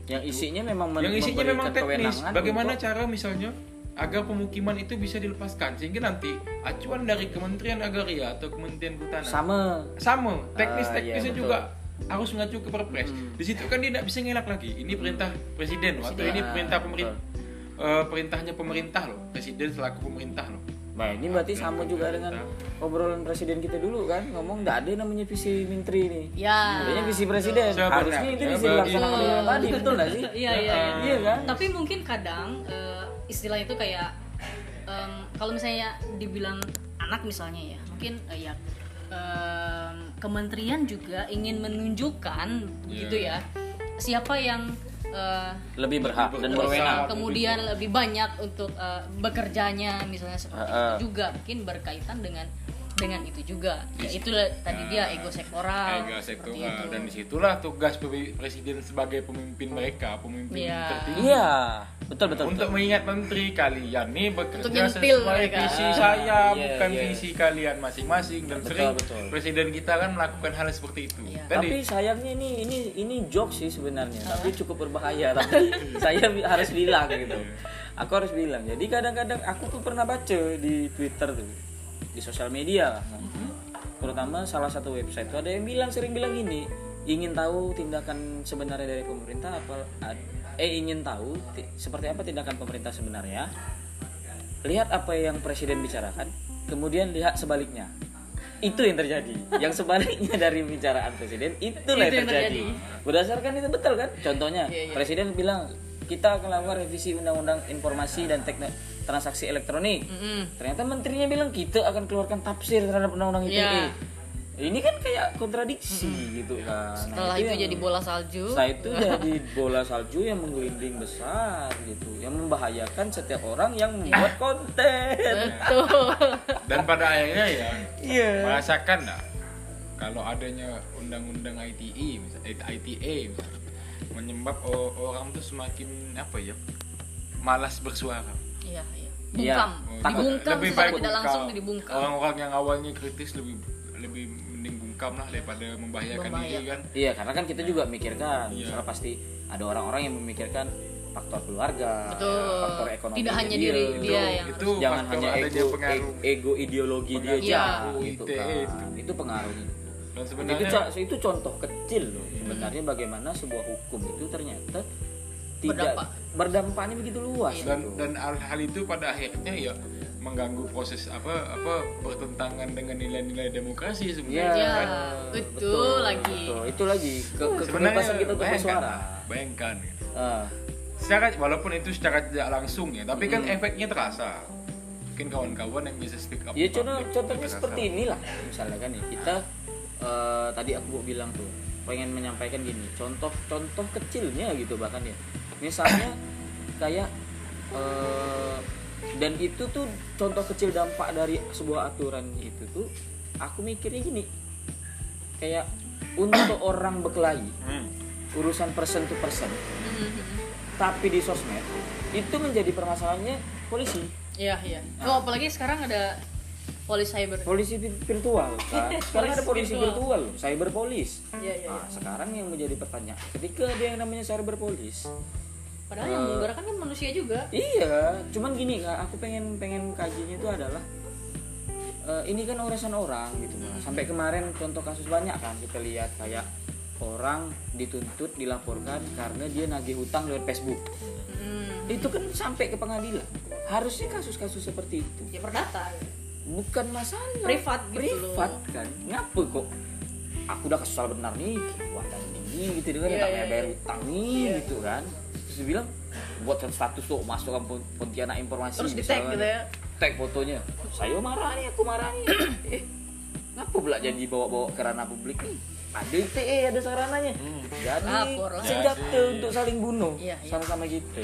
Yang isinya memang yang isinya memang teknis bagaimana untuk- cara misalnya agar pemukiman itu bisa dilepaskan sehingga nanti acuan dari Kementerian Agraria atau Kementerian Kehutanan sama sama teknis Ah, iya, teknisnya betul. juga harus mengacu ke perpres Hmm. di situ kan dia tidak bisa ngelak lagi ini perintah presiden loh, atau ini perintah Ah, pemerintah perintahnya pemerintah loh presiden selaku pemerintah loh Nah ini berarti sama juga dengan obrolan presiden kita dulu kan ngomong nggak ada namanya visi menteri nih. Ya. Adanya visi presiden. Coba, Harusnya itu bisa dilaksanakan tadi betul nggak sih? Iya iya iya. Iya kan? Tapi mungkin kadang eh, istilahnya itu kayak em, kalau misalnya dibilang anak misalnya ya, mungkin eh, ya em, kementerian juga ingin menunjukkan gitu ya siapa yang eh, Lebih berhak dan berwenang. kemudian lebih banyak untuk eh, bekerjanya misalnya seperti Heeh. itu juga mungkin berkaitan dengan dengan itu juga ya itulah tadi dia ego sektoral Ego sektoral itu. dan di situlah tugas presiden sebagai pemimpin mereka pemimpin Iya. tertinggi Iya, betul betul. untuk betul. mengingat menteri kalian nih bekerja Untuk sesuai mereka. visi Ah, saya iya, bukan iya. visi kalian masing-masing dan Betul, sering betul. presiden kita kan melakukan hal seperti itu Iya. tadi Tapi sayangnya ini ini ini joke sih sebenarnya, tapi cukup berbahaya. Tapi saya harus bilang gitu. Aku harus bilang. Jadi kadang-kadang aku tuh pernah baca di Twitter tuh, di sosial media lah. Terutama salah satu website tuh ada yang bilang sering bilang gini, ingin tahu tindakan sebenarnya dari pemerintah apa eh ingin tahu ti- seperti apa tindakan pemerintah sebenarnya. Lihat apa yang presiden bicarakan, kemudian lihat sebaliknya. Itu yang terjadi. Yang sebaliknya dari bicaraan presiden itulah Itu yang yang terjadi. terjadi. Berdasarkan itu betul kan? Contohnya Iya, iya. presiden bilang kita akan lakukan revisi undang-undang informasi dan teknik transaksi elektronik. Mm-mm. Ternyata menterinya bilang kita akan keluarkan tafsir terhadap undang-undang ITE. Iya. Ini kan kayak kontradiksi gitu kan. Nah, setelah itu, yang- jadi bola salju setelah itu jadi bola salju yang menggelinding besar gitu, yang membahayakan setiap orang yang membuat konten. betul dan pada akhirnya ya Iya. merasakan lah kalau adanya undang-undang ITE misalnya ITA misalnya, menyebab orang tuh semakin apa ya malas bersuara iya iya Iya. bungkam Oh, dibungkam lebih baik tidak langsung bungkam. dibungkam orang-orang yang awalnya kritis lebih lebih mending bungkam lah daripada membahayakan diri Membahayakan. kan Iya, karena kan kita juga mikirkan, Iya. misalnya pasti ada orang-orang yang memikirkan faktor keluarga, Betul. faktor ekonomi. Tidak hanya diri dia yang itu jangan faktor hanya ego, pengaruh e- ego ideologi dia Pengaruh aja ITE gitu itu. kan. Itu pengaruh. Dan Itu, sebenarnya ca- itu contoh kecil loh sebenarnya bagaimana sebuah hukum itu ternyata tidak Berdampak. berdampaknya begitu luas dan gitu. dan hal, hal itu pada akhirnya ya mengganggu proses apa apa bertentangan dengan nilai-nilai demokrasi sebenarnya Ya, kan? betul lagi. betul. Itu lagi ke, ke sebenarnya kita untuk bayangkan, bersuara. bayangkan gitu. Ah, secara walaupun itu secara tidak langsung ya tapi kan efeknya terasa mungkin kawan-kawan yang bisa speak up Ya contoh, contohnya seperti inilah misalnya kan ya kita eh, tadi aku mau bilang tuh pengen menyampaikan gini contoh-contoh kecilnya gitu bahkan ya misalnya kayak eh, dan itu tuh contoh kecil dampak dari sebuah aturan itu tuh aku mikirnya gini kayak untuk orang berkelahi Hmm. urusan person to person Mhm. tapi di sosmed itu menjadi permasalahannya polisi iya iya oh apalagi sekarang ada polisi cyber. Polisi vi- virtual kan sekarang ada polisi virtual. virtual cyber polis. Iya iya nah, sekarang yang menjadi pertanyaan ketika ada yang namanya cyber polis padahal yang menggerakkan kan manusia juga. Iya cuman gini kak aku pengen pengen kajinya itu adalah eh, ini kan urusan orang gitu Kak. sampai kemarin contoh kasus banyak kan kita lihat kayak orang dituntut dilaporkan karena dia nagih hutang lewat Facebook. Hmm. itu kan sampai ke pengadilan. Harusnya kasus-kasus seperti itu. Ya perdata bukan masalah. Privat gitu privat loh. kan. Ngapa kok aku udah kesal benar nih wah dan ini gitu kan Iya, namanya iya, bayar iya. utang nih Iya. gitu kan. Terus dia bilang buatkan status tuh masukkan Pon- Pontianak informasi terus di tag gitu ya? Tag fotonya. Saya marah nih aku marah nih. Eh. Ngapa pula jadi bawa-bawa ke ranah publik nih? Ada ITE ada sarananya. Jadi Lapor lah. senjata Jadi. untuk saling bunuh Iya, iya. sama-sama gitu.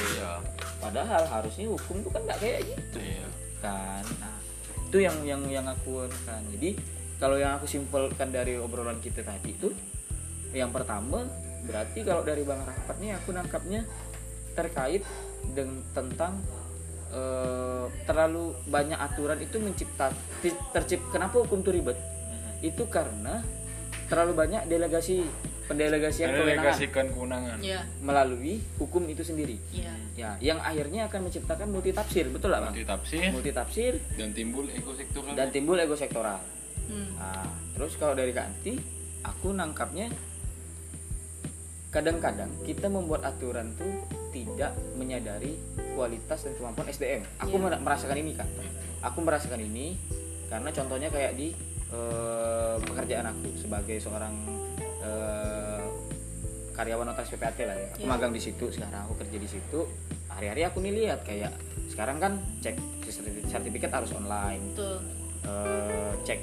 Padahal harusnya hukum tuh kan nggak kayak gitu. Iya. kan? Nah itu yang yang yang aku kan jadi kalau yang aku simpulkan dari obrolan kita tadi itu yang pertama berarti kalau dari bang Rahmat nih aku nangkapnya terkait dengan tentang eh, terlalu banyak aturan itu mencipta tercip kenapa hukum itu ribet? Itu karena terlalu banyak delegasi pendelegasian kewenangan. kewenangan. Iya. Melalui hukum itu sendiri. Iya. Ya yang akhirnya akan menciptakan multi tafsir betul lah bang? Multi tafsir multi tafsir dan timbul ego sektoral. Dan timbul ego sektoral. Hmm. Nah, terus kalau dari Kak Anti, aku nangkapnya kadang-kadang kita membuat aturan tuh tidak menyadari kualitas dan kemampuan SDM. Aku mer- merasakan ini kan. Aku merasakan ini karena contohnya kayak di eh, pekerjaan aku sebagai seorang eh, karyawan notaris PPAT lah ya. Aku Iya. magang di situ sekarang aku kerja di situ. Hari-hari aku nih lihat kayak sekarang kan cek sertifikat, harus online, betul eh, cek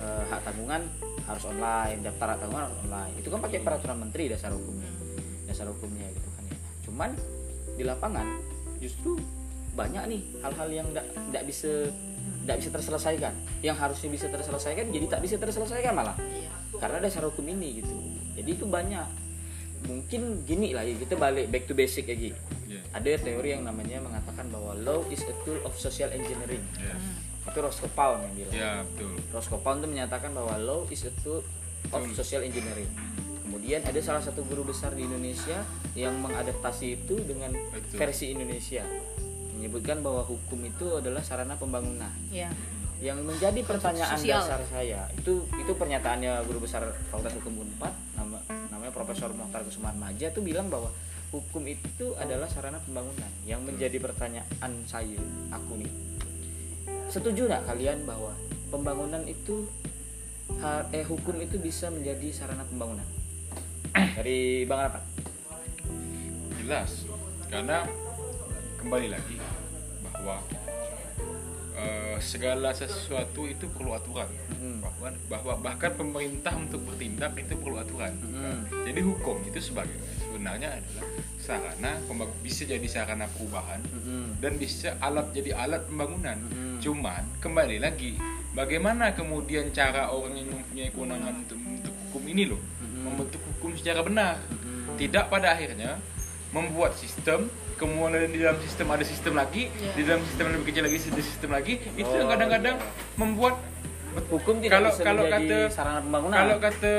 eh, hak tanggungan harus online, daftar hak tanggungan harus online. Itu kan pakai peraturan menteri dasar hukumnya, dasar hukumnya gitu kan ya. Cuman di lapangan justru banyak nih hal-hal yang tidak bisa tidak bisa terselesaikan, yang harusnya bisa terselesaikan jadi tak bisa terselesaikan malah iya karena dasar hukum ini gitu. Jadi itu banyak. Mungkin gini lah ya kita balik back to basic lagi. Iya. Ada teori yang namanya mengatakan bahwa law is a tool of social engineering. Iya. Itu Roscoe yang bilang. Ya, betul. Roscoe Pound itu menyatakan bahwa law is a tool of social engineering. Kemudian ada salah satu guru besar di Indonesia yang mengadaptasi itu dengan Betul. versi Indonesia. Menyebutkan bahwa hukum itu adalah sarana pembangunan. ya Yang menjadi pertanyaan Sosial. dasar saya itu itu pernyataannya guru besar Fakultas Hukum Unpad nama, namanya Profesor Mohtar Kusuman Maja itu bilang bahwa hukum itu adalah sarana pembangunan. Yang menjadi pertanyaan saya aku nih. Setuju nggak kalian bahwa pembangunan itu eh hukum itu bisa menjadi sarana pembangunan? Dari bang apa jelas. Karena kembali lagi bahwa eh, segala sesuatu itu perlu aturan Hmm. bahwa bahwa bahkan pemerintah untuk bertindak itu perlu aturan Hmm. jadi hukum itu sebagai sebenarnya adalah sarana bisa jadi sarana perubahan Mm-mm. dan bisa alat jadi alat pembangunan Mm-mm. cuman kembali lagi bagaimana kemudian cara orang yang mempunyai kewenangan untuk membentuk hukum ini loh Mm-mm. membentuk hukum secara benar Mm-mm. tidak pada akhirnya membuat sistem kemudian di dalam sistem ada sistem lagi Iya. di dalam sistem yang lebih kecil lagi ada sistem lagi itu Oh, yang kadang-kadang iya. membuat hukum tidak Kalau- bisa kalau menjadi kata- sarana pembangunan kalau kata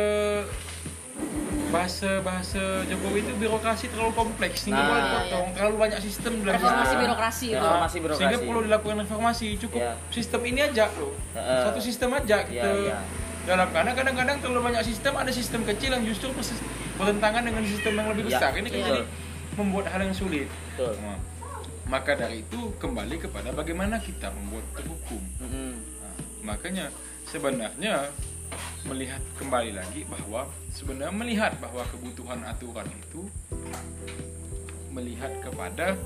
bahasa bahasa Jokowi itu birokrasi terlalu kompleks sehingga Nah, perlu dipotong terlalu banyak sistem dalam reformasi sistem. birokrasi itu reformasi birokrasi sehingga perlu dilakukan reformasi cukup Ya. sistem ini aja loh Heeh. satu sistem aja kita Ya, ya. dalam karena kadang-kadang terlalu banyak sistem ada sistem kecil yang justru persis- bertentangan dengan sistem yang lebih Ya, besar ini kan betul. jadi membuat hal yang sulit. Betul. Nah, maka dari itu kembali kepada bagaimana kita membuat hukum Mm-mm. Nah, makanya sebenarnya melihat kembali lagi bahwa sebenarnya melihat bahwa kebutuhan aturan itu melihat kepada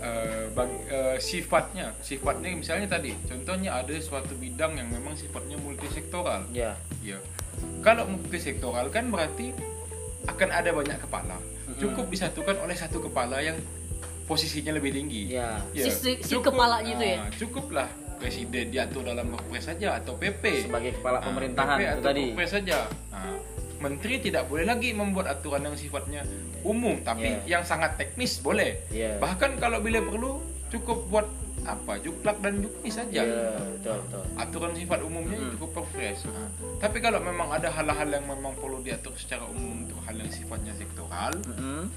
eh, bag- eh, sifatnya. Sifatnya misalnya tadi contohnya ada suatu bidang yang memang sifatnya multisektoral. Ya. Ya. Kalau multisektoral kan berarti akan ada banyak kepala cukup disatukan oleh satu kepala yang posisinya lebih tinggi. Ya. Si- si- si kepalanya itu ya? ah, cukuplah presiden diatur dalam perpres saja atau PP sebagai kepala Ah, pemerintahan PP itu atau tadi. Perpres saja. Nah, menteri tidak boleh lagi membuat aturan yang sifatnya umum tapi Yeah. yang sangat teknis boleh. Iya. bahkan kalau bila perlu cukup buat apa? Juklak dan juknis saja. Iya, betul betul. Aturan sifat umumnya Hmm. cukup perpres Nah, tapi kalau memang ada hal-hal yang memang perlu diatur secara umum untuk hal yang sifatnya sektoral Mm-mm.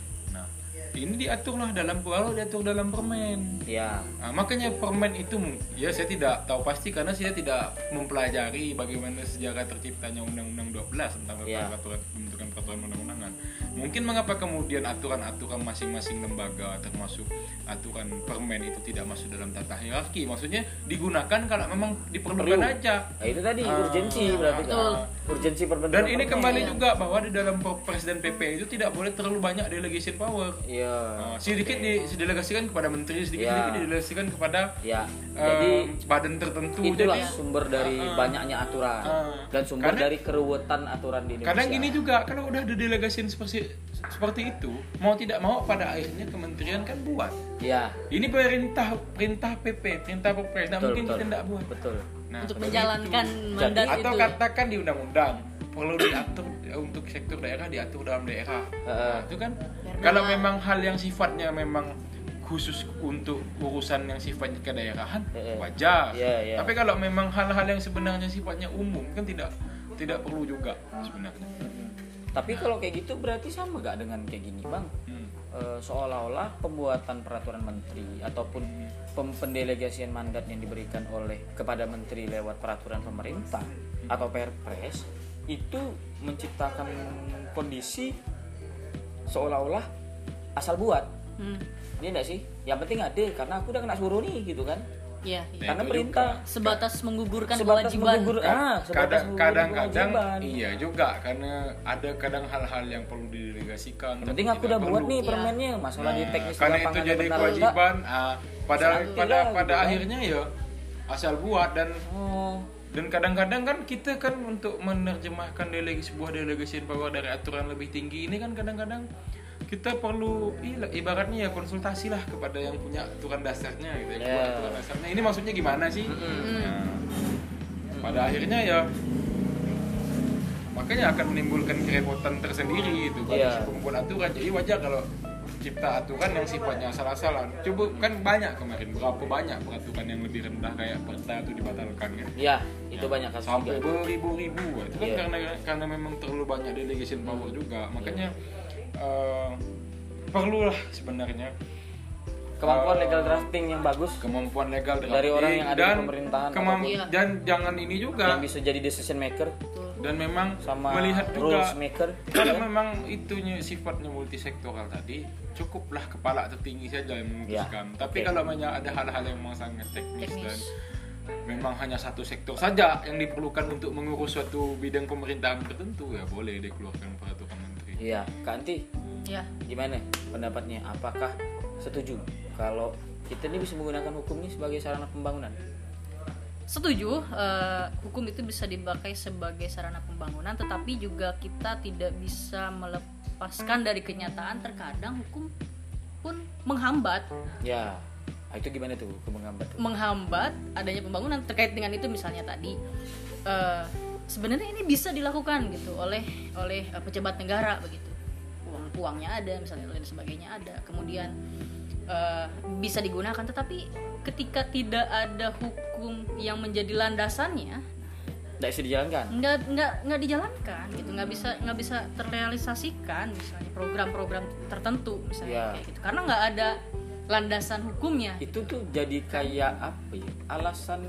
Ini diaturlah dalam kalau diatur dalam permen ya Nah, makanya permen itu ya saya tidak tahu pasti karena saya tidak mempelajari bagaimana sejarah terciptanya Undang-Undang 12 tentang Ya. peraturan pembentukan peraturan undang-undangan. Mungkin mengapa kemudian aturan-aturan masing-masing lembaga termasuk aturan permen itu tidak masuk dalam tata hierarki. Maksudnya digunakan kalau memang diperlukan Perlu. aja. Nah, itu tadi Ah, urgensi berarti kan Betul. urgensi perbentukan Dan ini permen. kembali Iya. juga bahwa di dalam Perpres dan PP itu tidak boleh terlalu banyak delegation power. iya Nah, sedikit didelegasikan kepada menteri, sedikit Ya. sedikit didelegasikan kepada ya eh, jadi badan tertentu. itulah Jadi sumber dari ah. banyaknya aturan Ah. dan sumber Karena- dari keruwetan aturan di Indonesia kadang gini juga kalau udah ada delegasian seperti seperti itu mau tidak mau pada akhirnya kementerian kan buat ya ini perintah perintah PP perintah perpres nah betul mungkin betul kita tidak buat betul nah untuk menjalankan itu. mandat atau itu katakan di undang-undang perlu diatur untuk sektor daerah diatur dalam daerah Heeh. nah, itu kan Biar kalau memang hal yang sifatnya memang khusus untuk urusan yang sifatnya kedaerahan Heeh. wajar Iya, iya. tapi kalau memang hal-hal yang sebenarnya sifatnya umum kan tidak tidak perlu juga sebenarnya tapi kalau kayak gitu berarti sama gak dengan kayak gini bang Hmm. Eh, seolah-olah pembuatan peraturan menteri ataupun pem- pendelegasian mandat yang diberikan oleh kepada menteri lewat peraturan pemerintah atau perpres itu menciptakan kondisi seolah-olah asal buat Hmm. ini enggak sih yang penting ada karena aku udah kena suruh nih gitu kan Iya. Ya, karena perintah Sebatas menggugurkan sebatas kewajiban. menggugur ah sebatas kadang-kadang kewajiban. iya juga karena ada kadang hal-hal yang perlu didelegasikan penting aku udah buat nih Iya. permennya masalah di Nah, teknis di karena itu jadi kewajiban ah, pada pada lah, pada gitu kan. akhirnya ya asal buat dan oh dan kadang-kadang kan kita kan untuk menerjemahkan delegasi sebuah delegasi power dari aturan lebih tinggi ini kan kadang-kadang kita perlu ila- ibaratnya ya konsultasi lah kepada yang punya aturan dasarnya gitu ya, buat aturan dasarnya. Ini maksudnya gimana sih? Nah, pada akhirnya ya makanya akan menimbulkan kerepotan tersendiri itu bagi Iya. si pembuat aturan. Jadi wajar kalau cipta aturan yang sifatnya asal-asalan. Coba kan banyak kemarin berapa banyak peraturan yang lebih rendah kayak perda itu dibatalkan kan? Ya itu banyak kasus sampai juga. beribu-ribu itu kan Iya. karena karena memang terlalu banyak delegation power juga. Makanya eh, perlulah sebenarnya kemampuan Eh, legal drafting yang bagus kemampuan legal Dari orang yang ada di dan pemerintahan. kemam- Iya. dan jangan ini juga. Yang bisa jadi decision maker dan memang sama melihat rules juga maker kalau memang itunya sifatnya multisektoral tadi cukuplah kepala tertinggi saja yang memutuskan Ya, tapi oke. kalau banyak ada hal-hal yang memang sangat teknis, Teknis. dan memang hanya satu sektor saja yang diperlukan untuk mengurus suatu bidang pemerintahan tertentu ya boleh dikeluarkan peraturan menteri iya Kak Anti Ya. gimana pendapatnya apakah setuju kalau kita ini bisa menggunakan hukum ini sebagai sarana pembangunan Setuju, eh, hukum itu bisa dipakai sebagai sarana pembangunan, tetapi juga kita tidak bisa melepaskan dari kenyataan terkadang hukum pun menghambat, ya itu gimana tuh hukum menghambat tuh? menghambat adanya pembangunan terkait dengan itu misalnya tadi. Eh, sebenarnya ini bisa dilakukan gitu oleh oleh eh, pejabat negara begitu, uang uangnya ada misalnya dan sebagainya ada, kemudian eh, bisa digunakan, tetapi ketika tidak ada hukum yang menjadi landasannya tidak bisa dijalankan? nggak nggak nggak dijalankan gitu. Nggak bisa nggak bisa terrealisasikan misalnya program-program tertentu misalnya Ya. kayak gitu. Karena nggak ada landasan hukumnya. Itu tuh jadi kayak apa ya? Alasan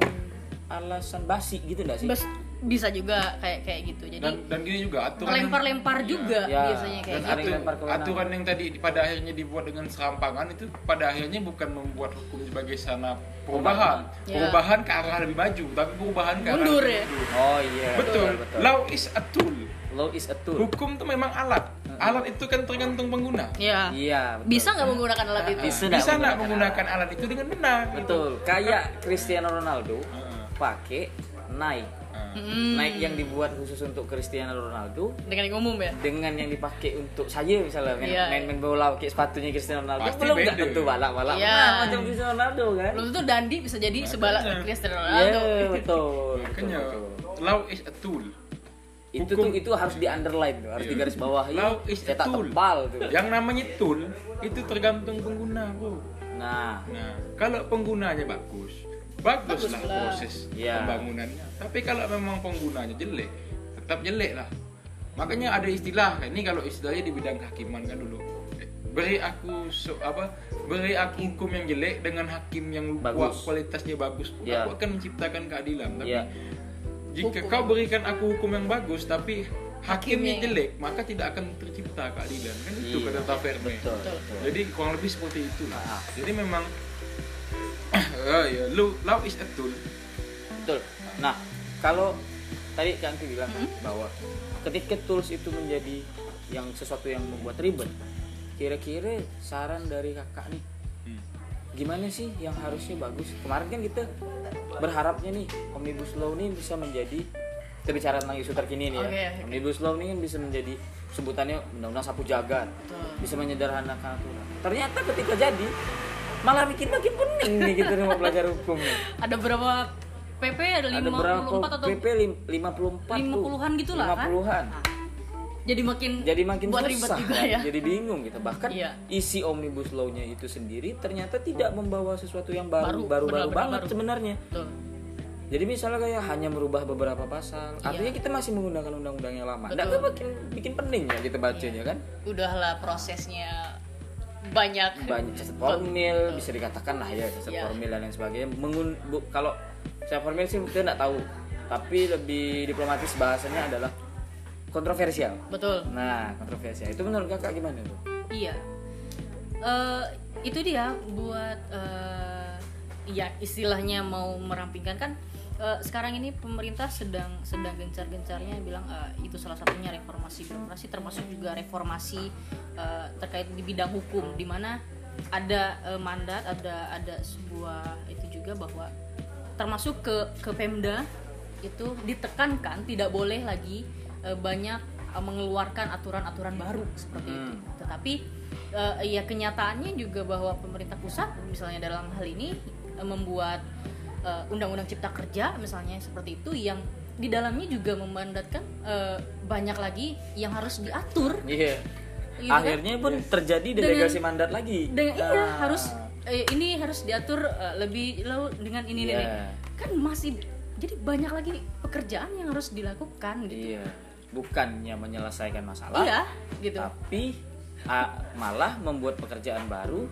alasan basi gitu nggak sih? Bes- bisa juga kayak kayak gitu jadi dan dan gini juga aturan yang- lempar-lempar Iya. juga Ya. biasanya kayak dan gitu lempar kewenangan. aturan yang tadi pada akhirnya dibuat dengan serampangan itu pada akhirnya bukan membuat hukum sebagai sana perubahan Ya. perubahan ke arah lebih maju tapi perubahan ke arah Mundur lebih ya. mundur. oh iya betul. betul law is a tool law is a tool hukum itu memang alat alat itu kan tergantung pengguna ya iya betul. bisa nggak menggunakan alat itu Bisa bisa nggak menggunakan menggunakan alat itu dengan benar gitu. betul kayak Cristiano Ronaldo Heeh. pakai Nike Heeh. Mm, Nike yang dibuat khusus untuk Cristiano Ronaldo dengan yang umum ya dengan yang dipakai untuk saya misalnya main, Iya. main, main bola pakai sepatunya Cristiano Ronaldo Pasti belum nggak beda. tentu balak balak Iya. macam Cristiano Ronaldo kan belum tentu Dandi bisa jadi sebalak Makanya. Cristiano Iya Ronaldo betul betul, makanya betul. law is a tool itu Hukum- tuh itu harus di underline tuh harus Iya. di garis bawahi Law is a tool. tebal tuh yang namanya tool itu tergantung pengguna bro nah Nah, kalau penggunanya bagus, baguslah Baguslah. proses Iya. pembangunannya. Tapi kalau memang penggunanya jelek, tetap jelek lah. Makanya ada istilah, ini kalau istilahnya di bidang kehakiman kan dulu. Beri aku so, apa? Beri aku hukum yang jelek dengan hakim yang Bagus. kualitasnya bagus. Iya. Aku akan menciptakan keadilan. Tapi Iya. jika Hukum. kau berikan aku hukum yang bagus tapi hakimnya jelek, maka tidak akan tercipta keadilan. Kan itu Iya. kata Taverne. betul, Betul. betul. Jadi kurang lebih seperti itu. Ah. Jadi memang oh ya, law, law is a tool. Betul. Nah, kalau tadi kan Kanti bilang Hmm? bahwa ketika tools itu menjadi yang sesuatu yang membuat ribet, kira-kira saran dari kakak nih, Hmm. gimana sih yang harusnya bagus? Kemarin kan kita berharapnya nih omnibus law ini bisa menjadi kita bicara tentang isu terkini nih ya. Oke, oke. Omnibus law ini kan bisa menjadi sebutannya undang-undang sapu jagat, Betul. bisa menyederhanakan aturan. Ternyata ketika jadi malah bikin makin pening nih kita mau belajar hukum ada berapa PP ada ada berapa 54 atau PP lim- 54 tuh. 50-an gitu lah kan 50-an. Nah, jadi makin Jadi makin buat susah juga kan? ya Jadi bingung gitu. Bahkan Iya. isi omnibus law-nya itu sendiri ternyata tidak membawa sesuatu yang baru Baru, baru baru, banget baru. sebenarnya. Betul. Jadi misalnya kayak hanya merubah beberapa pasal, Iya. artinya kita masih menggunakan undang-undang yang lama. Nggak Betul. kan makin bikin pening ya kita bacanya kan? udahlah prosesnya banyak Banyak cacat formil bisa dikatakan lah ya cacat Iya. formil dan lain sebagainya. Mengun bu- kalau cacat formil sih kita nggak tahu, tapi lebih diplomatis bahasanya adalah kontroversial. betul Nah, kontroversial itu menurut kakak gimana tuh? iya Eh, itu dia buat eh, ya istilahnya mau merampingkan kan eh, sekarang ini pemerintah sedang sedang gencar-gencarnya bilang eh, itu salah satunya reformasi birokrasi termasuk juga reformasi eh, terkait di bidang hukum di mana ada eh, mandat ada ada sebuah itu juga bahwa termasuk ke ke Pemda itu ditekankan tidak boleh lagi eh, banyak eh, mengeluarkan aturan-aturan baru seperti itu. Hmm. Tetapi eh, ya kenyataannya juga bahwa pemerintah pusat misalnya dalam hal ini eh, membuat eh, undang-undang cipta kerja misalnya seperti itu yang di dalamnya juga memandatkan eh, banyak lagi yang harus diatur. Iya. gitu kan. Akhirnya pun terjadi delegasi mandat lagi. dengan iya Ah. harus eh, ini harus diatur eh, lebih lalu dengan ini Iya. nih kan masih jadi banyak lagi pekerjaan yang harus dilakukan gitu Iya. Bukannya menyelesaikan masalah, iya gitu tapi ah, malah membuat pekerjaan baru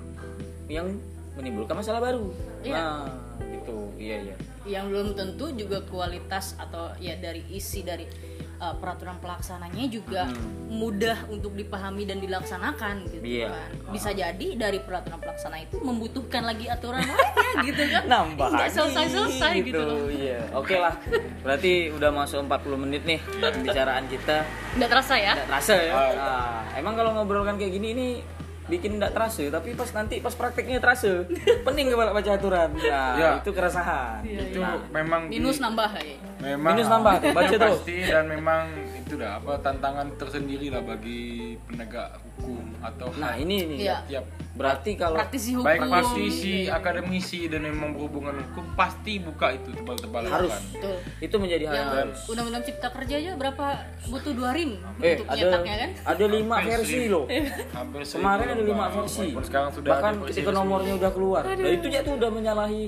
yang menimbulkan masalah baru. Iya. Nah, gitu. Iya, iya. yang belum tentu juga kualitas atau ya dari isi dari uh, peraturan pelaksananya juga mudah untuk dipahami dan dilaksanakan gitu Iya. kan bisa jadi dari peraturan pelaksana itu membutuhkan lagi aturan lainnya gitu kan Nambah nggak lagi, selesai selesai gitu, loh Iya. Oke lah. Berarti udah masuk 40 menit nih pembicaraan kita. nggak terasa ya Nggak terasa ya. Nah, emang kalau ngobrolkan kayak gini ini bikin nggak terasa tapi pas nanti pas prakteknya terasa pening kepala baca aturan nah Ya. itu keresahan itu Nah, memang di- minus nambah ya memang Minus nambah tuh, baca tuh. pasti dan memang itu dah apa tantangan tersendiri lah bagi penegak hukum atau nah ini nih Iya. tiap berarti kalau praktisi hukum. baik praktisi akademisi dan memang berhubungan hukum pasti buka itu tebal-tebal harus. Betul. itu menjadi hal yang yang harus undang-undang cipta kerja aja berapa butuh dua rim eh untuk ada nyetaknya kan? ada lima Hampir versi loh. Hampir kemarin ada lima versi. Sekarang sudah bahkan ketika nomornya udah keluar. Nah, itu aja tuh udah menyalahi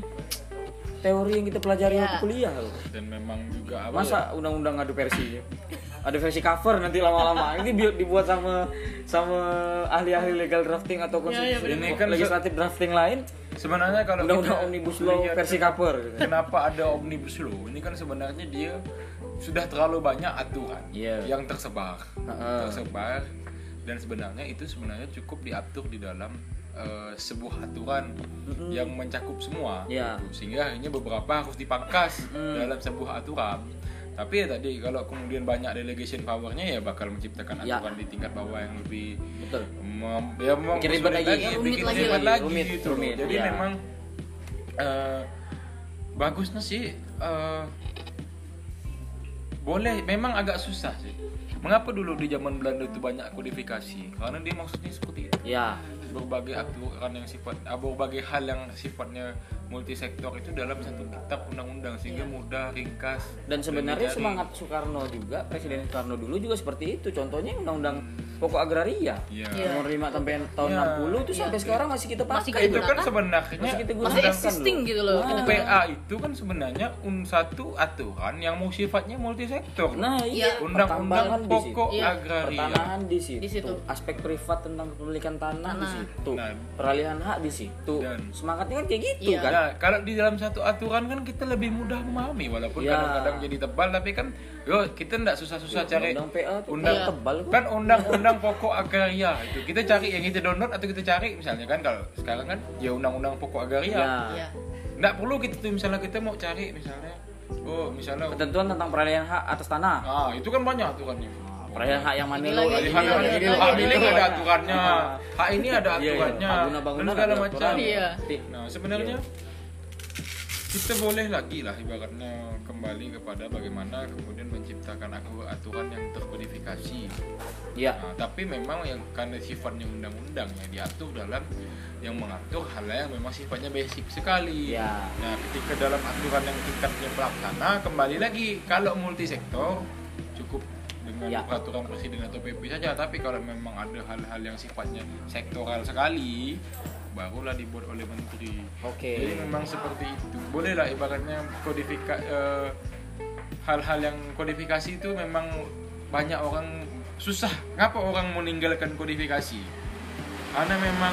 teori yang kita pelajari Iya. waktu kuliah loh dan memang juga apa ya, masa undang-undang ada versinya ada versi cover nanti lama-lama ini bi- dibuat sama sama ahli-ahli legal drafting atau konstitusi bener. Ini kan legislatif drafting lain sebenarnya kalau undang-undang kita omnibus law versi cover gitu. kenapa ada omnibus law ini kan sebenarnya dia sudah terlalu banyak aturan Iya. yang tersebar Heeh. tersebar dan sebenarnya itu sebenarnya cukup diatur di dalam eh, sebuah aturan yang mencakup semua Iya. gitu. sehingga akhirnya beberapa harus dipangkas dalam sebuah aturan tapi ya tadi kalau kemudian banyak delegation powernya ya bakal menciptakan Ya. aturan di tingkat bawah yang lebih betul mem- ya mem- Bikin ribet sulit lagi, ya, rumit bikin lagi lagi. lagi Rumit, gitu. rumit, Jadi ya. memang eh, bagusnya sih eh, boleh memang agak susah sih. Mengapa dulu di zaman Belanda itu banyak kodifikasi? Karena dia maksudnya seperti itu. ya Berbagai aturan yang sifat, berbagai hal yang sifatnya multisektor itu dalam satu kitab undang-undang sehingga mudah, ringkas. dan sebenarnya dicari. semangat Soekarno juga presiden Soekarno dulu juga seperti itu contohnya undang-undang pokok agraria Iya. Iya. nomor 5 sampai tahun Iya. 60 itu sampai sekarang masih kita Masih pakai itu kan sebenarnya Masih kita masih gunakan existing loh. gitu loh Nah. PA itu kan sebenarnya un satu aturan yang mau sifatnya multisektor. Nah, iya, Iya. Undang-undang di situ. pokok Iya. agraria. Pertanahan di situ. Di situ. aspek privat tentang kepemilikan tanah, di Tanah. situ, Nah. peralihan hak di situ. Dan- Semangatnya kan kayak gitu Iya. kan? Nah, kalau di dalam satu aturan kan kita lebih mudah memahami walaupun Iya. kadang-kadang jadi tebal tapi kan yo kita ndak susah-susah cari Undang PA tuh undang kayak tebal kok. kan undang-undang pokok agraria itu kita cari yang kita download atau kita cari misalnya kan kalau sekarang kan ya undang-undang pokok agraria Ya. Iya. nggak perlu kita tuh misalnya kita mau cari misalnya oh misalnya Ketentuan tentang peralihan hak atas tanah. ah itu kan banyak aturannya Peralihan hak yang mana lo lagi, Hak ini ada lagi. aturannya, hak ini ada Iya, iya. aturannya, dan segala ada macam. Iya. Nah sebenarnya kita boleh lagi lah ibaratnya kembali kepada bagaimana kemudian menciptakan aku- aturan yang terkodifikasi. Iya. Nah, tapi memang yang karena sifatnya undang-undang ya diatur dalam yang mengatur hal yang memang sifatnya basic sekali. Iya. Nah, ketika dalam aturan yang tingkatnya pelaksana kembali lagi kalau multisektor cukup dengan Ya. peraturan presiden atau PP saja, tapi kalau memang ada hal-hal yang sifatnya sektoral sekali barulah dibuat oleh menteri. Oke. Jadi memang seperti itu. Bolehlah ibaratnya kodifika eh, hal-hal yang kodifikasi itu memang banyak orang susah. Ngapa orang meninggalkan kodifikasi? Karena memang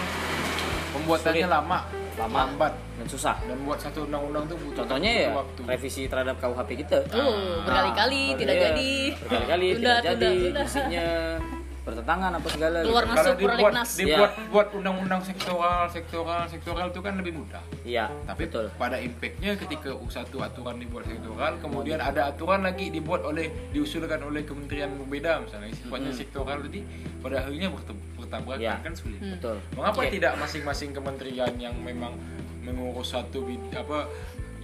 pembuatannya Sulit. lama, Lama. lambat Dan susah. dan buat satu undang-undang tuh butuh Contohnya ya waktu. revisi terhadap KUHP kita. Oh, berkali-kali Nah, tidak iya. jadi. Berkali-kali tidak tunda, jadi tunda. isinya bertentangan apa segala Keluar gitu. masuk Kalau dibuat dibuat buat undang-undang sektoral, sektoral, sektoral itu kan lebih mudah. iya Tapi betul pada impactnya ketika satu aturan dibuat sektoral, kemudian ada aturan lagi dibuat oleh diusulkan oleh kementerian berbeda misalnya sifatnya sektoral tadi, pada akhirnya bertabrakan Ya. kan sulit. betul Mengapa Oke. tidak masing-masing kementerian yang memang mengurus satu apa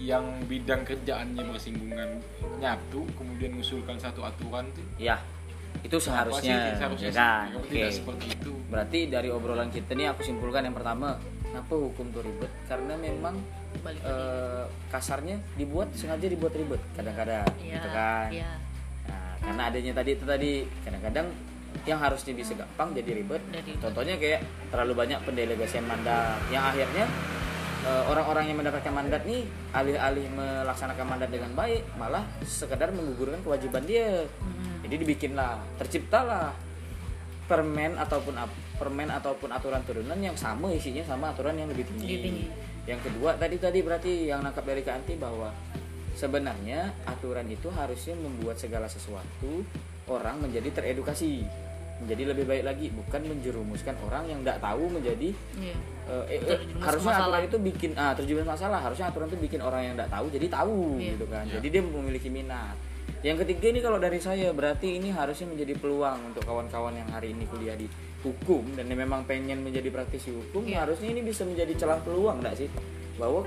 yang bidang kerjaannya bersinggungan nyatu, kemudian mengusulkan satu aturan tuh? ya itu seharusnya seharusnya ya kan oke tidak seperti itu? berarti dari obrolan kita nih aku simpulkan yang pertama kenapa hukum tuh ribet karena memang Balik eh, kasarnya dibuat sengaja dibuat ribet kadang-kadang Iya, gitu kan iya. Nah, karena adanya tadi itu tadi kadang-kadang yang harusnya bisa gampang jadi ribet. Jadi ribet. Contohnya kayak terlalu banyak pendelegasian mandat yang akhirnya eh, orang-orang yang mendapatkan mandat nih alih-alih melaksanakan mandat dengan baik malah sekedar menggugurkan kewajiban dia. Hmm. Jadi dibikinlah, terciptalah permen ataupun ap- permen ataupun aturan turunan yang sama isinya sama aturan yang lebih tinggi. Lebih tinggi. Yang kedua tadi tadi berarti yang nangkap dari Kak Anti bahwa sebenarnya aturan itu harusnya membuat segala sesuatu orang menjadi teredukasi, menjadi lebih baik lagi, bukan menjerumuskan orang yang tidak tahu menjadi Iya. eh, eh, eh, ke harusnya masalah. aturan itu bikin ah terjerumus masalah harusnya aturan itu bikin orang yang tidak tahu jadi tahu Iya. gitu kan Iya. jadi dia memiliki minat yang ketiga ini kalau dari saya berarti ini harusnya menjadi peluang untuk kawan-kawan yang hari ini kuliah di hukum dan yang memang pengen menjadi praktisi hukum Iya. harusnya ini bisa menjadi celah peluang enggak sih bahwa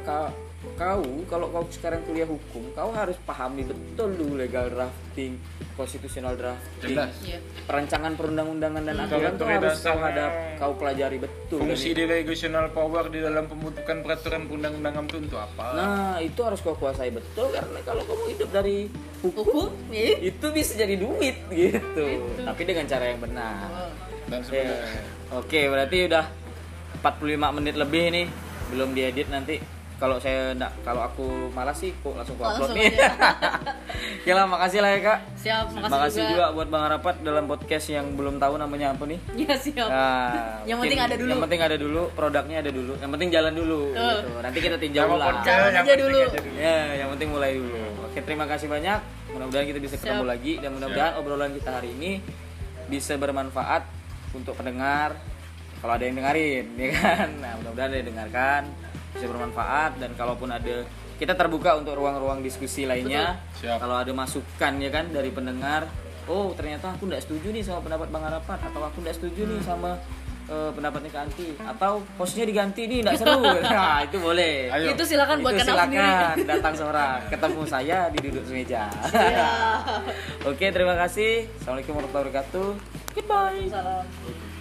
kau, kalau kau sekarang kuliah hukum kau harus pahami betul dulu legal drafting konstitusional drafting Jelas. Iya. perancangan perundang-undangan dan Hmm. aturan itu harus kau hadap kau pelajari betul Fungsi delegational power di dalam pembentukan peraturan perundang-undangan itu untuk apa? Nah, itu harus kau kuasai betul karena kalau kamu hidup dari hukum, Hukum, iya. itu bisa jadi duit gitu. Tapi dengan cara yang benar. Oh. Dan sebenarnya Oke, berarti udah 45 menit lebih nih. Belum diedit nanti. Kalau saya enggak kalau aku malas sih kok langsung ku upload nih. Oke lah, makasih lah ya, Kak. Siap, makasih, Makasih juga. juga buat Bang Arapat dalam podcast yang belum tahu namanya apa nih. Iya, siap. Nah, Yang mungkin penting ada dulu. Yang penting ada dulu, produknya ada dulu. Yang penting jalan dulu Betul. gitu. Nanti kita tinjau lah. Jalan yang aja aja dulu. Ya, yang penting mulai dulu. Oke, terima kasih banyak. Mudah-mudahan kita bisa ketemu Siap. lagi dan mudah-mudahan obrolan kita hari ini bisa bermanfaat untuk pendengar. Kalau ada yang dengerin, ya kan? Nah, mudah-mudahan ada yang dengarkan, bisa bermanfaat dan kalaupun ada kita terbuka untuk ruang-ruang diskusi lainnya. Kalau ada masukan ya kan dari pendengar, oh ternyata aku tidak setuju nih sama pendapat Bang Harapan atau aku tidak setuju nih sama eh, pendapatnya Kak Anti atau hostnya diganti nih tidak seru. Nah, itu boleh. Ayo. Itu silakan Itu buatkan aku sendiri. silakan datang seorang ketemu saya di duduk semeja Iya. oke terima kasih assalamualaikum warahmatullahi wabarakatuh goodbye Salam.